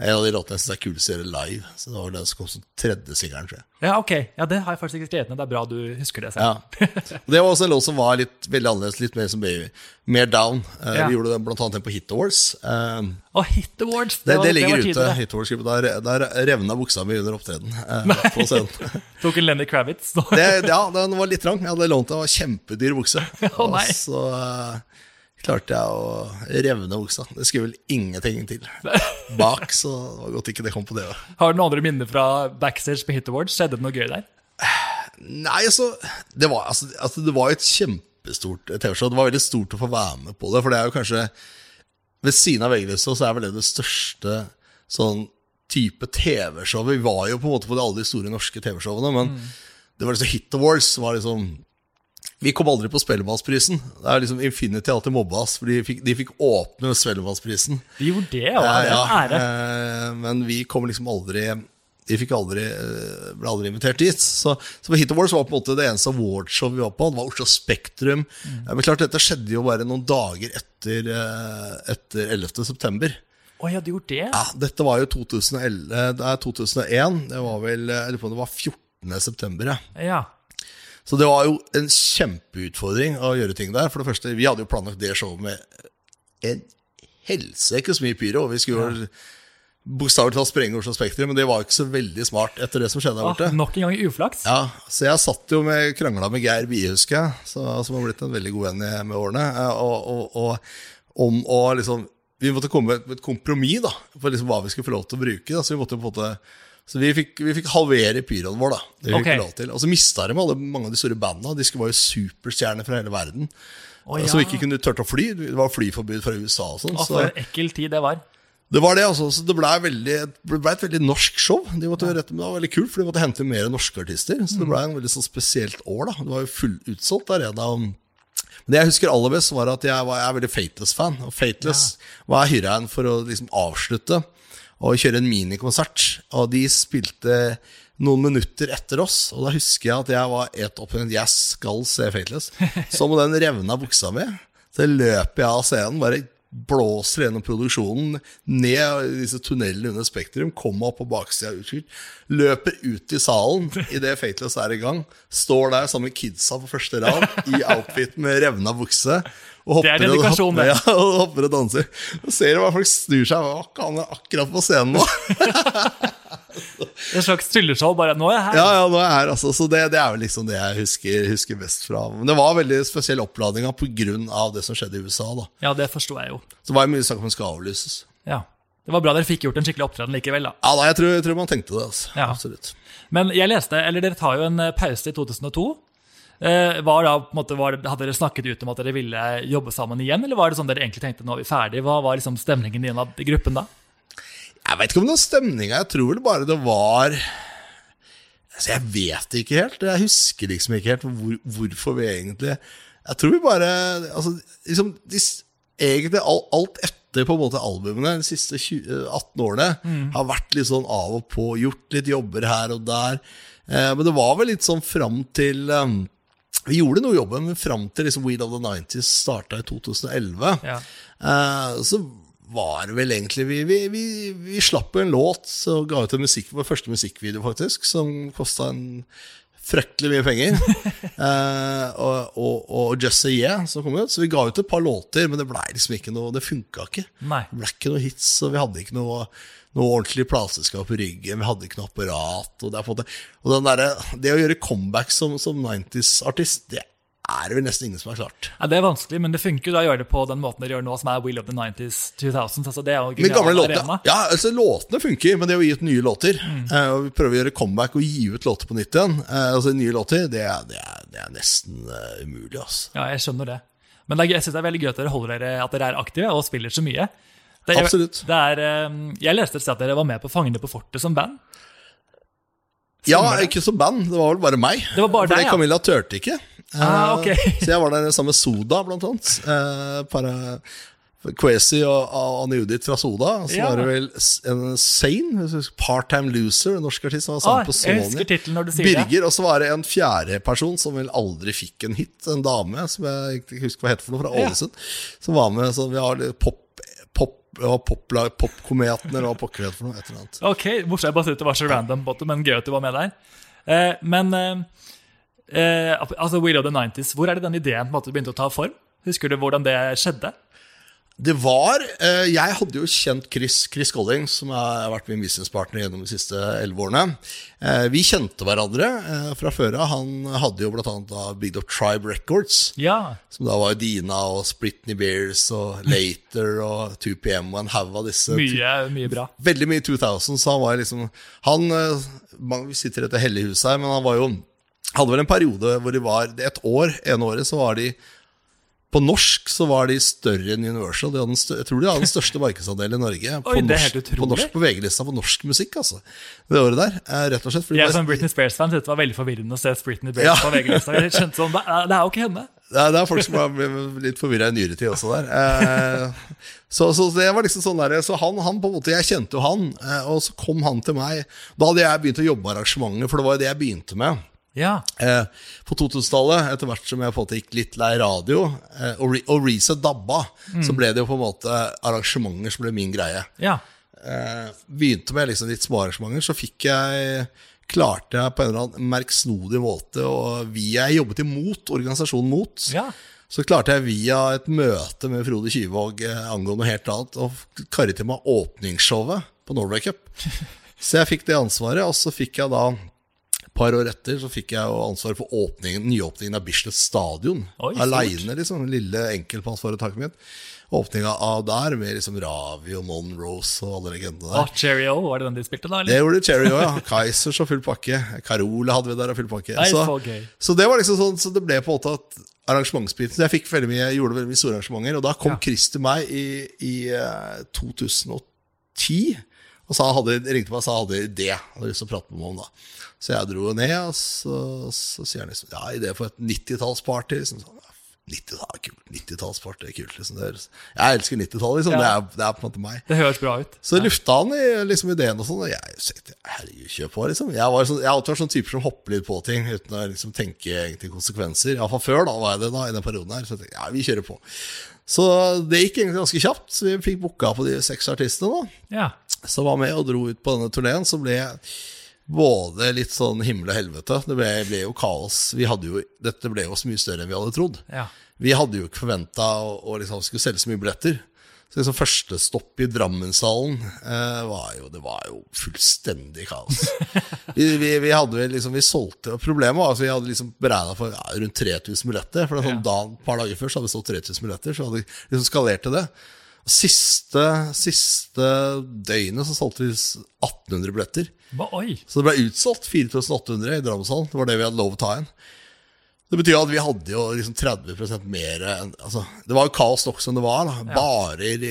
en av de låtene jeg syns er kulest å gjøre live. Så det var den som kom som tredje singelen, tror jeg.
Ja, ok. Ja, Det har jeg faktisk ikke skrevet ned. Det er bra du husker det selv.
Ja. Og Det var også en låt som var litt veldig annerledes, litt mer som baby. Mer down. Uh,
Ja.
Vi gjorde den blant annet den på Hit Awards. Eh,
Og Hit Awards!
det,
var-
det ligger
var
ute. Hit Awards Der, der revna buksa mi under opptreden uh, på scenen.
Tok en Lenny Kravitz.
Ja, den var litt trang. Jeg hadde lånt en kjempedyr bukse.
Å, nei.
Og så eh, klarte jeg å revne buksa. Det skulle vel ingenting til bak, så det var godt ikke det kom på det.
Har du noen andre minner fra backstage på Hit Awards? Skjedde det noe gøy der?
Nei, altså Det var, altså, altså, det var et kjempestort TV-show. Det var veldig stort å få være med på det, for det er jo kanskje Ved siden av VG-lista så er vel det det største sånn type TV-show. Vi var jo på en måte på de, alle de store norske TV-showene, men det var liksom Hit Awards var liksom vi kom aldri på Spellemannsprisen. Det er liksom Infinity alltid mobba oss, for de fikk, de fikk åpne Spellemannsprisen.
De gjorde det, ja. Det er en ære.
eh, men vi kom liksom aldri de aldri, eh, ble aldri invitert dit. Så, så på Hit Awards var på en måte det eneste awardshow vi var på. Det var Oslo Spektrum.
Mm.
Eh, Men klart, dette skjedde jo bare noen dager etter, eh, etter 11. september.
Å, jeg de gjort det?
Ja, dette var jo 2011, det er 2001. Det var vel jeg lurer på om det var 14. september. Ja.
Ja.
Så det var jo en kjempeutfordring å gjøre ting der. For det første, Vi hadde jo planlagt det showet med en helsikes mye pyro. og Vi skulle jo bokstavelig talt sprenge Oslo Spektrum, men det var ikke så veldig smart etter det som skjedde der borte.
nok en gang uflaks.
Ja, Så jeg satt jo med krangla med Geir Bie, husker jeg, som har blitt en veldig god venn med årene, eh, og, og, og, om å liksom Vi måtte komme med et kompromiss da, for liksom hva vi skulle få lov til å bruke. Da. Så vi måtte på en måte Så vi fikk, vi fikk halvere pyroen vår, da. Det fikk
Ok.
vi lov til. Og så mista de alle, mange av de store bandene. De skulle- var jo superstjerner fra hele verden.
Oh, ja.
Som ikke kunne turte å fly. Det var flyforbud fra USA og sånn.
Oh,
Så
for en ekkel tid det var.
det var det, altså. Så det ble, veldig, det ble et veldig norsk show. De måtte, ja. rette, med, det var veldig kult, for de måtte hente mer norske artister. Så det ble en veldig sånn spesielt år, da. Det var jo full utsolgt arena. Men det jeg husker aller best, var at jeg, var, jeg er veldig Fateless-fan. Og Fateless var jeg hyra inn for å liksom avslutte og kjøre en minikonsert. Og de spilte noen minutter etter oss, og da husker jeg at jeg var et opphengt Jeg skal se Fateless. Så med den revna buksa mi, så løper jeg av scenen, bare blåser gjennom produksjonen, ned disse tunnelene under Spektrum, kommer opp på baksida utskilt, løper ut i salen idet Fateless er i gang, står der sammen med kidsa på første rad i outfit med revna bukse. Og
Det er dedikasjon, det.
Ja, og hopper og danser. Så ser du hva folk snur seg Hva kan jeg akkurat på scenen nå?
Et slags trylleshow. Bare nå er jeg her.
Ja, ja, nå er jeg her, altså. Så det, det er vel liksom det jeg husker, husker best fra. Men det var veldig spesiell oppladning pga. det som skjedde i USA. da
Ja, det forsto jeg jo.
Så det var jo mye snakk om den skal avlyses.
Ja. Det var bra dere fikk gjort en skikkelig opptreden likevel, da.
Ja, da, jeg, tror, jeg tror man tenkte det. altså
Ja.
Absolutt.
Men jeg leste, eller dere tar jo en eh, pause i 2002. Eh, var da, måte, var det, hadde dere snakket ut om at dere ville jobbe sammen igjen, eller var det sånn dere egentlig tenkte nå er vi ferdige? Hva var liksom stemningen innad i gruppen da?
Jeg vet ikke om det var stemninga. Jeg tror vel bare det var altså Jeg vet ikke helt. Jeg husker liksom ikke helt hvor, hvorfor vi egentlig Jeg tror vi bare altså, liksom, de, Egentlig alt, alt etter på en måte albumene de siste 20, 18 årene har vært litt sånn av og på. Gjort litt jobber her og der. Eh, men det var vel litt sånn fram til um, Vi gjorde noe jobben, men fram til liksom Weed of the 90s starta i 2011.
Ja.
Eh, så var det vel egentlig Vi, vi, vi, vi slapp jo en låt og ga ut en musikk, vår første musikkvideo, faktisk, som kosta en fryktelig mye penger. Eh, og, og, og Just Say Yeah, som kom ut. Så vi ga ut et par låter, men det ble liksom ikke noe Det funka ikke.
Nei.
Det ble ikke noe hits, og vi hadde ikke noe, noe ordentlig plateselskap på ryggen. Vi hadde ikke noe apparat. Og er måte, og den derre- det å gjøre comeback som, som 90s-artist, det er det vel nesten ingen som har klart.
Ja, Det er vanskelig, men det funker jo da å gjøre det på den måten dere gjør nå, som er Will of the 90s 2000s. Altså, det er jo
Men gamle låter, ja, altså Låtene funker, men det å gi ut nye låter eh, Og vi prøver å gjøre comeback og gi ut låter på nytt igjen. Uh, altså Nye låter, det er, det er, det er nesten uh, umulig. Altså.
Ja, jeg skjønner det. Men det er, jeg synes det er veldig gøy at dere holder dere, at dere er aktive og spiller så mye. Det
Absolutt.
Det er, eh, jeg leste et sted at dere var med på Fangene på fortet som band.
Ja,
Stemmer det?
ikke som band, det var vel bare meg.
Det var bare
For
deg, ja.
Camilla turte ikke. Eh,
Ah, okay.
så jeg var der sammen med Soda, blant annet. Eh, para, Kwesi og Anne Judith fra Soda. Så
Ja.
var det vel en Sane, part-time loser, en norsk artist som var
Ah,
sammen på Sony. Birger, og så var det en fjerde person som vel aldri fikk en hit. En dame som jeg ikke husker hva het for noe, fra
Ja.
Som var med sånn, vi har pop, pop, ja, popla- Popkometen, eller hva pokker det for noe. Et eller annet.
Ok, morsomt. Jeg bare syntes det var så random, men gøy at du var med der. Eh, men eh, eh, altså Will of the 90s, hvor er det den ideen på en måte begynte å ta form? Husker du hvordan det skjedde?
Det var eh, Jeg hadde jo kjent Chris, Chris Colling, som har vært min businesspartner gjennom de siste elleve årene. Eh, vi kjente hverandre eh, fra før av. Han hadde jo blant annet da Big Up Tribe Records.
Ja.
Som da var Dina og Spritney Bears og Later og 2PM og en haug av disse.
Mye, mye bra.
Veldig mye 2000, så han var liksom Han eh, Vi sitter i dette hellige huset her, men han var jo Hadde vel en periode hvor de var Et år, ene året, så var de på norsk så var de større enn Universal. De hadde jeg tror de hadde den største markedsandelen i Norge. På
Oi,
norsk. På, norsk, på VG-lista på norsk musikk, altså. Det året der. eh, Rett og slett.
Jeg
det,
som Britney Spears-fan syntes det var veldig forvirrende å se Britney Spears
Ja.
på VG-lista. Jeg skjønte sånn, det er det er jo ikke henne.
det, er, folk som har litt forvirra i nyere tid også der. Eh, så, så det var liksom sånn der, så han, han på en måte, Jeg kjente jo han, eh, og så kom han til meg. Da hadde jeg begynt å jobbe med arrangementet, for det var jo det jeg begynte med.
Ja.
Eh, på 2000-tallet, etter hvert som jeg på en måte gikk litt lei radio, eh, og, re og Reset dabba, så ble det jo på en måte arrangementer som ble min greie.
ja.
Eh, begynte med liksom litt små arrangementer, så fikk jeg klarte jeg på en eller annen merksnodig måte, og via jeg jobbet imot organisasjonen Mot,
Ja.
så klarte jeg via et møte med Frode Kyvåg eh, angående noe helt annet, å karre til meg åpningsshowet på Norway Cup. Så jeg fikk det ansvaret, og så fikk jeg da par år etter så fikk jeg jo ansvar for åpningen, nyåpningen av Bislett stadion. Aleine, liksom. Lille enkeltmannsforetaket mitt. Åpninga av der med liksom Ravi og Mon Rose og alle legendene der.
Ah, O, var det den de spilte, da?
Det
eller?
gjorde Cherry O, ja. Kaizers og full pakke. Carola hadde vi der og full pakke.
Nei,
Så,
så
så det var liksom sånn, så det ble på en måte at arrangementsbiten Jeg fikk veldig mye, jeg gjorde veldig mye store arrangementer, og da kom
Ja.
Chris til meg i, i eh, 2010 og så hadde, ringte meg og sa han hadde idé. Hadde lyst til å prate med meg om da. Så jeg dro ned, og så, så sier han liksom Ja, idé for et 90-tallsparty. Liksom, sånn, ja, 90 er kult. 90-tallsparty er kult. Liksom. Det jeg elsker 90-tallet, liksom.
Ja.
Det, er, det er på en måte meg.
Det høres bra ut.
Så lufta han i liksom, ideen og sånn, og jeg tenkte herregud, kjør på, liksom. Jeg, var sånn, jeg har alltid vært sånn type som hopper litt på ting uten å liksom, tenke egentlig konsekvenser. Iallfall før, da var jeg det da, i den perioden her. Så jeg tenkte, ja, vi kjører på. Så det gikk egentlig ganske kjapt. Så vi fikk booka på de seks artistene da,
Ja.
Som var med og dro ut på denne turneen. Så ble både litt sånn himmel og helvete. Det ble, ble jo kaos. Jo, dette ble jo så mye større enn vi hadde trodd.
ja.
Vi hadde jo ikke forventa å, å liksom skulle selge så mye billetter. Så liksom Første stopp i Drammenshallen eh, var jo Det var jo fullstendig kaos. vi, vi, vi hadde vel liksom Vi solgte og Problemet var at vi hadde liksom beregna for ja, rundt 3000 billetter. For det sånn da, et par dager før så hadde vi solgt 3000 billetter. Så hadde vi liksom skalert til det. Siste, siste døgnet så solgte vi 1800 billetter.
Ba, oi.
Så det ble utsolgt 4800 i Drammenshallen. Det var det vi hadde lov å ta igjen. Det betyr at vi hadde jo liksom 30% mer altså, Det var jo kaos nok som det var. Da. Barer,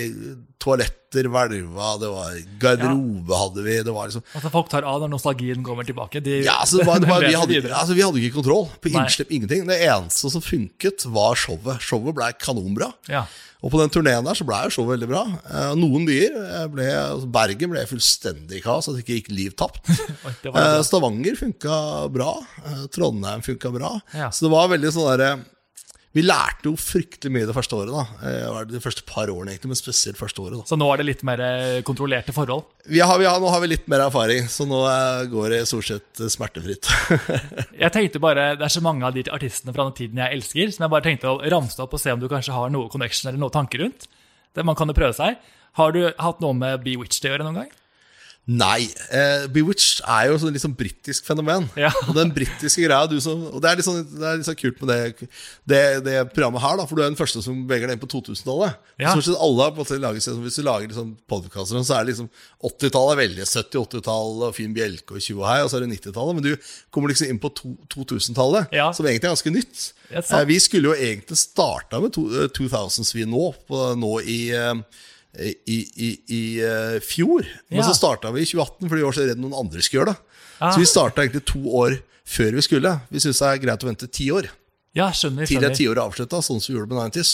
toaletter hvelva, det var garderobe hadde vi. Det var liksom
Altså Folk tar av når nostalgien kommer tilbake. De,
ja, altså, det var, det var, vi, hadde, altså, vi hadde ikke kontroll på
Nei.
innslipp, ingenting. Det eneste som funket, var showet. Showet ble kanonbra.
Ja.
Og på den turneen der så ble jo showet veldig bra. Eh, Noen byer eh, ble altså Bergen ble fullstendig kaos, at det ikke gikk liv tapt. Eh. Stavanger funka bra. Trondheim funka bra.
Ja.
Så det var veldig sånn derre Vi lærte jo fryktelig mye det første året. da Eh, De første par årene, egentlig, men spesielt første året. da
Så nå er det litt mer eh, kontrollerte forhold?
vi har, vi har, Nå har vi litt mer erfaring, så nå eh, går det stort sett smertefritt.
Jeg tenkte bare, Det er så mange av de artistene fra den tiden jeg elsker, som jeg bare tenkte å ramse opp og se om du kanskje har noe connection eller noen tanker rundt. Det, man kan jo prøve seg. Har du hatt noe med Bewitched å gjøre noen gang?
Nei. Eh, Bewitched er jo sånn litt sånn britisk fenomen.
Ja.
Og den britiske greia du som, Og det er litt sånn, det er litt sånn kult med det, det, det programmet her, da, for du er den første som beveger deg inn på 2000-tallet.
Ja.
Stort sett alle har på en måte laget seg, Hvis du lager liksom podkaster, så er det liksom 80-tallet er veldig 70-80-tallet og fin Bjelke og tjue hei, og så er det 90-tallet. Men du kommer liksom inn på 2000-tallet,
Ja.
som egentlig er ganske nytt.
Er.
Eh, vi skulle jo egentlig starta med eh, 2000s vi nå, på, nå i eh, i, i, i eh, fjor. Men
Ja.
så starta vi i 2018 fordi vi var så redd noen andre skulle gjøre det.
Ah.
Så vi starta egentlig to år før vi skulle. Vi syns det er greit å vente ti år.
Ja, skjønner.
Er
skjønner.
tiåret avslutta, sånn som vi gjorde med 90s.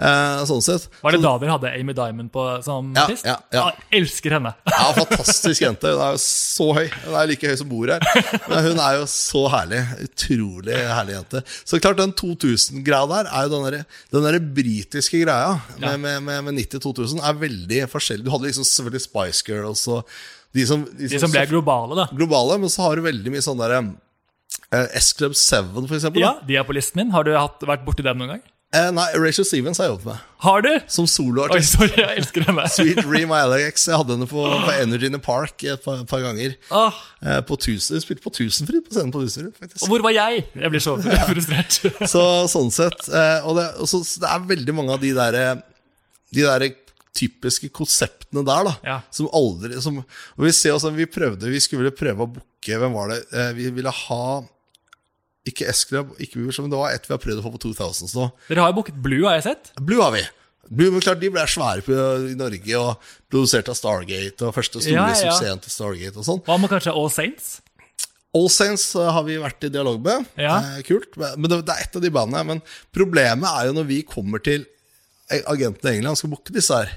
Eh, sånn sett.
Var det da dere hadde Amy Diamond på, som
Ja,
artist?
ja, ja.
Jeg elsker henne.
Ja, Fantastisk jente. Hun er jo så høy. Hun er like høy som bordet her. Men hun er jo så herlig. Utrolig herlig jente. Så klart den 2000-greia der er jo den der, den der britiske greia med, med, med, med 90-2000 er veldig forskjellig. Du hadde liksom selvfølgelig Spice Girls og de som,
De som ble globale, da.
globale, men så har du veldig mye sånn derre eh, S-Club 7, for eksempel.
Ja. De er på listen min. Har du hatt, vært borti dem noen gang?
Eh, nei, Rachel Stevens har jeg jobbet med.
Har du?
Som soloartist.
Oi, sorry, jeg elsker henne.
Sweet Dream Alex. Jeg hadde henne på, på Energy in the Park et par, par ganger.
Ah,
Eh, på tusen, spilte på Tusenfryd på scenen på Tusenfryd, faktisk.
og hvor var jeg? Jeg blir så frustrert.
Så sånn sett eh, Og, det, og så, så det er veldig mange av de der De der typiske konseptene der, da.
Ja.
Som aldri som, vi ser også, vi prøvde Vi skulle prøve å booke Hvem var det? Eh, vi ville ha Ikke S-Club, ikke Weavers, men det var et vi har prøvd å få på 2000s nå.
Dere har jo booket Blue, har jeg sett.
Blue har vi. Blue, men klart De ble svære på, i Norge og produsert av Stargate. Og første store
Ja, ja.
suksessen til Stargate og sånn.
Hva med kanskje All Saints?
All Saints eh, har vi vært i dialog med.
Ja.
Eh, kult. Men det, det er et av de bandene. Men problemet er jo når vi kommer til agentene i England og skal booke disse her.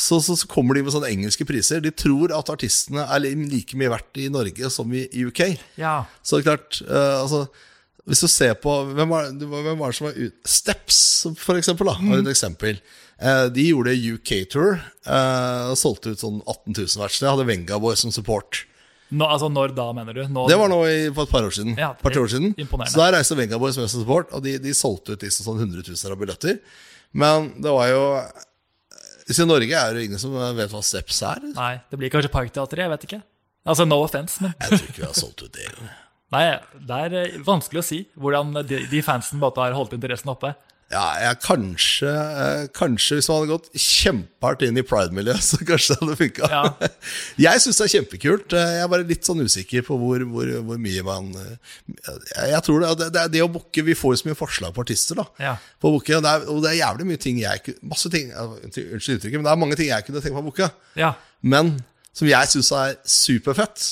Så, så, så kommer de med sånne engelske priser. De tror at artistene er like mye verdt i Norge som i, i UK.
Ja.
Så det er klart uh, altså, Hvis du ser på Hvem var, hvem var det som var ut Steps, for eksempel. Da, har et eksempel. Uh, de gjorde UK-tour. Uh, solgte ut sånn 18 000 hvert sted. Hadde Vengaboy som support.
Nå, altså, når da, mener du? Nå,
Det var nå i, for et par år siden.
Ja,
par, år siden. Så der reiste Vengaboys med som support, og de, de solgte ut disse sånn 100 000 av billetter. Men det var jo Hvis I Norge er det ingen som vet hva Steps er.
Nei, det blir kanskje Parkteatret, jeg vet ikke. Altså, no offence, men
Jeg tror ikke vi har solgt ut det engang.
Nei, det er eh, vanskelig å si hvordan de, de fansen har holdt interessen oppe.
Ja, jeg, kanskje, eh, kanskje hvis man hadde gått kjempehardt inn i pride-miljøet, så kanskje det hadde funka.
Ja.
Jeg syns det er kjempekult. Eh, Jeg er bare litt sånn usikker på hvor, hvor, hvor mye man eh, Jeg, tror det, det, det, er det å booke Vi får jo så mye forslag på artister, da.
Ja.
På booke, og, det er, og det er jævlig mye ting jeg Masse ting Unnskyld uttrykket, men det er mange ting jeg kunne tenkt meg å booke.
Ja.
Men som jeg syns er superfett.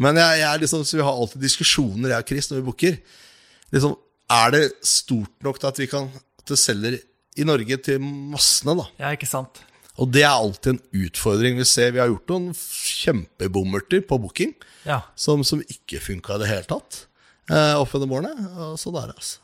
Men jeg, jeg er liksom, så vi har alltid diskusjoner, jeg og Chris, når vi booker. Liksom, er det stort nok til at vi kan At selger i Norge til massene, da?
ja, ikke sant.
Og det er alltid en utfordring. Vi ser vi har gjort noen kjempebommerter på booking
Ja.
som, som ikke funka i det hele tatt. Eh, opp gjennom årene. Og sånn er det, altså.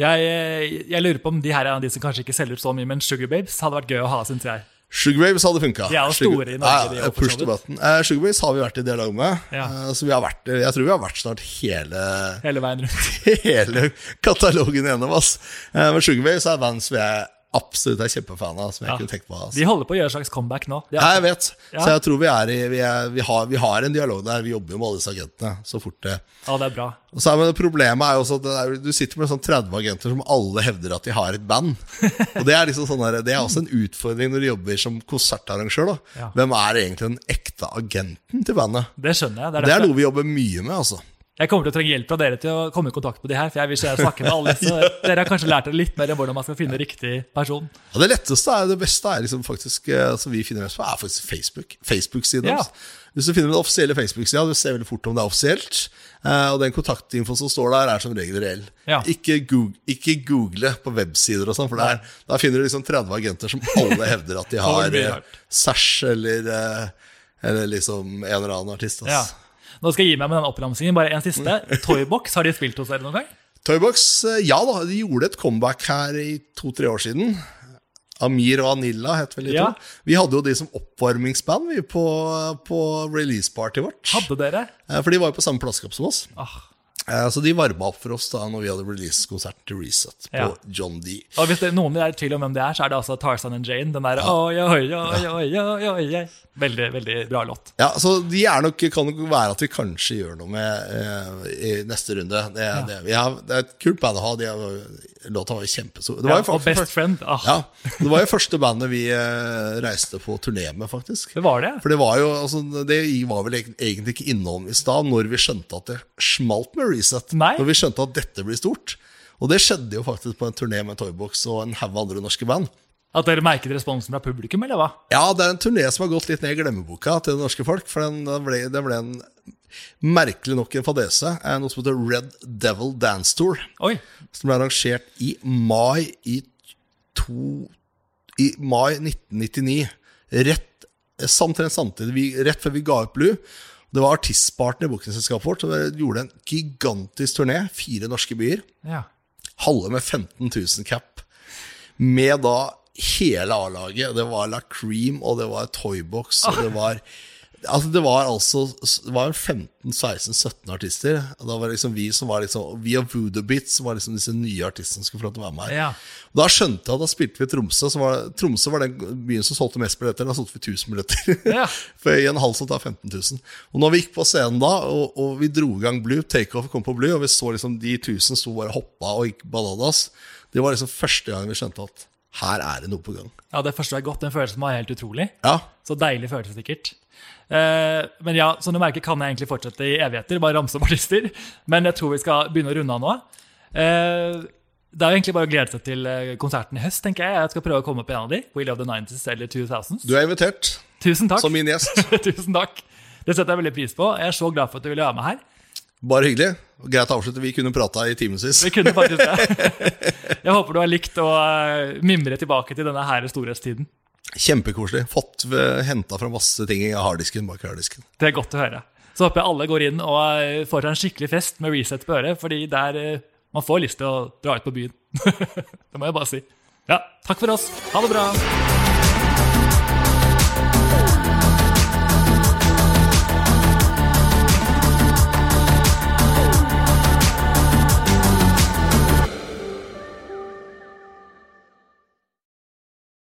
Jeg, eh, jeg lurer på om de her er de som kanskje ikke selger så mye, men Sugar Babes hadde vært gøy å ha, syns jeg.
Sugar Babes hadde funka.
De er jo store i Norge,
Ja, push button. Eh, Sugar Babes har vi vært i dialog med.
Ja.
Eh, så vi har vært, jeg tror vi har vært snart hele
Hele veien rundt.
hele katalogen gjennom. Ass. Eh, Men Sugar Babes er et band som jeg absolutt er kjempefan av. Som jeg
Ja.
kunne tenkt på Altså.
De holder på å gjøre et slags comeback nå.
Ja, jeg vet. Så jeg tror vi, er i, vi, er, vi, har, vi har en dialog der. Vi jobber jo med alle disse agentene så fort det
ja, det er bra.
og så er men Problemet er jo også at er, du sitter med sånn 30 agenter som alle hevder at de har et band. Og Det er liksom sånn der, det er også en utfordring når du jobber som konsertarrangør. da. Hvem er egentlig den ekte agenten til bandet?
Det skjønner jeg. Det er
Det er noe vi jobber mye med. altså
Jeg kommer til å trenge hjelp fra dere til å komme i kontakt med de her. For jeg vil ikke snakke med alle Så dere har kanskje lært dere litt mer om hvordan man skal finne riktig person.
Ja, Det letteste er, det beste er liksom faktisk eh, som vi finner mest på, er faktisk Facebook. Facebook-siden
Ja.
Hvis du finner den offisielle Facebook-sida, du ser veldig fort om det er offisielt. eh, Og den kontaktinfoen som står der, er som regel reell.
Ja.
Ikke, google, ikke google på websider og sånn, for der, der finner du liksom 30 agenter som alle hevder at de har eh. Sash eller, eller liksom en eller annen artist.
Ja. Nå skal jeg gi meg med den oppramsingen. Bare en siste. Toybox, har de spilt hos dere noen gang?
Toybox, eh, ja da, de gjorde et comeback her i to-tre år siden. Amir og Anilla het vel de
Ja.
to. Vi hadde jo de som oppvarmingsband vi på, på release-partyet vårt.
Hadde dere?
Eh, For de var jo på samme plassekamp som oss.
Ah.
Eh, Så de varma opp for oss da når vi hadde release-konsert til Reset på
Ja.
John D.
Og hvis det, noen er i tvil om hvem det er, så er det altså Tarzan and Jane. Den der oi, oi, oi, oi, oi, oi. Veldig, veldig bra låt.
Ja, så de er nok, kan nok være at vi kanskje gjør noe med eh, i neste runde. Det, det, vi har, det er et kult band å ha. De har, låta var jo kjempestor.
Ja, og Best Friend. Ah,
Ja, det var jo første bandet vi eh, reiste på turné med, faktisk.
Det var det.
For det var jo, altså, det var vel egentlig ikke innom i stad, når vi skjønte at det smalt med Reset.
Nei.
Når vi skjønte at dette blir stort. Og det skjedde jo faktisk på en turné med Toybox og en haug andre norske band.
At dere merket responsen fra publikum, eller hva?
Ja, det er en turné som har gått litt ned i glemmeboka til det norske folk. For den, det, ble, det ble en merkelig nok en fadese. Noe som heter Red Devil Dance Tour.
Oi.
Som ble arrangert i mai i, to, i mai 1999. Rett, samtidig, samtidig rett før vi ga ut Blue. Det var artistparten i bookingselskapet vårt og vi gjorde en gigantisk turné. Fire norske byer.
Ja.
Halve med 15 000 cap. Med da hele A-laget. Det var La Cream, og det var Toybox, og det var Altså Det var altså Det var 15-16-17 artister. Og da var det liksom vi som var liksom Vi og Voodoo Bits som var liksom disse nye artistene som skulle få lov til å være med her.
Ja.
Da skjønte jeg at da spilte vi i Tromsø. Som var, Tromsø var den byen som solgte mest billetter. Da solgte vi 1000 billetter.
Ja.
For I en halv som tar 15 000. Og når vi gikk på scenen da, og, og vi dro i gang Blue, Takeoff kom på Blue, og vi så liksom de 1000 sto bare hoppa og gikk bananas, det var liksom første gang vi skjønte at her er det noe på gang.
ja, det første var godt. Den følelsen var helt utrolig.
Ja,
Så deilig følelse, sikkert. Eh, men ja, som du merker, kan jeg egentlig fortsette i evigheter, bare ramse opp artister. Men jeg tror vi skal begynne å runde av nå. Eh, det er jo egentlig bare å glede seg til eh, konserten i høst, tenker jeg. Jeg skal prøve å komme på en av de. We Love the 90s eller 2000s.
du er invitert
Tusen takk.
som min gjest.
Tusen takk. Det setter jeg veldig pris på. Jeg er så glad for at du ville være med her.
Bare hyggelig. Greit å avslutte. Vi kunne prata i timevis.
Vi kunne faktisk det. Jeg håper du har likt å mimre tilbake til denne her storhetstiden.
Kjempekoselig. Fått henta fra masse ting i harddisken bak harddisken.
Det er godt å høre. Så håper jeg alle går inn og eh, får en skikkelig fest med reset på øret, fordi der eh, man får lyst til å dra ut på byen. det må jeg bare si. Ja, takk for oss. Ha det bra.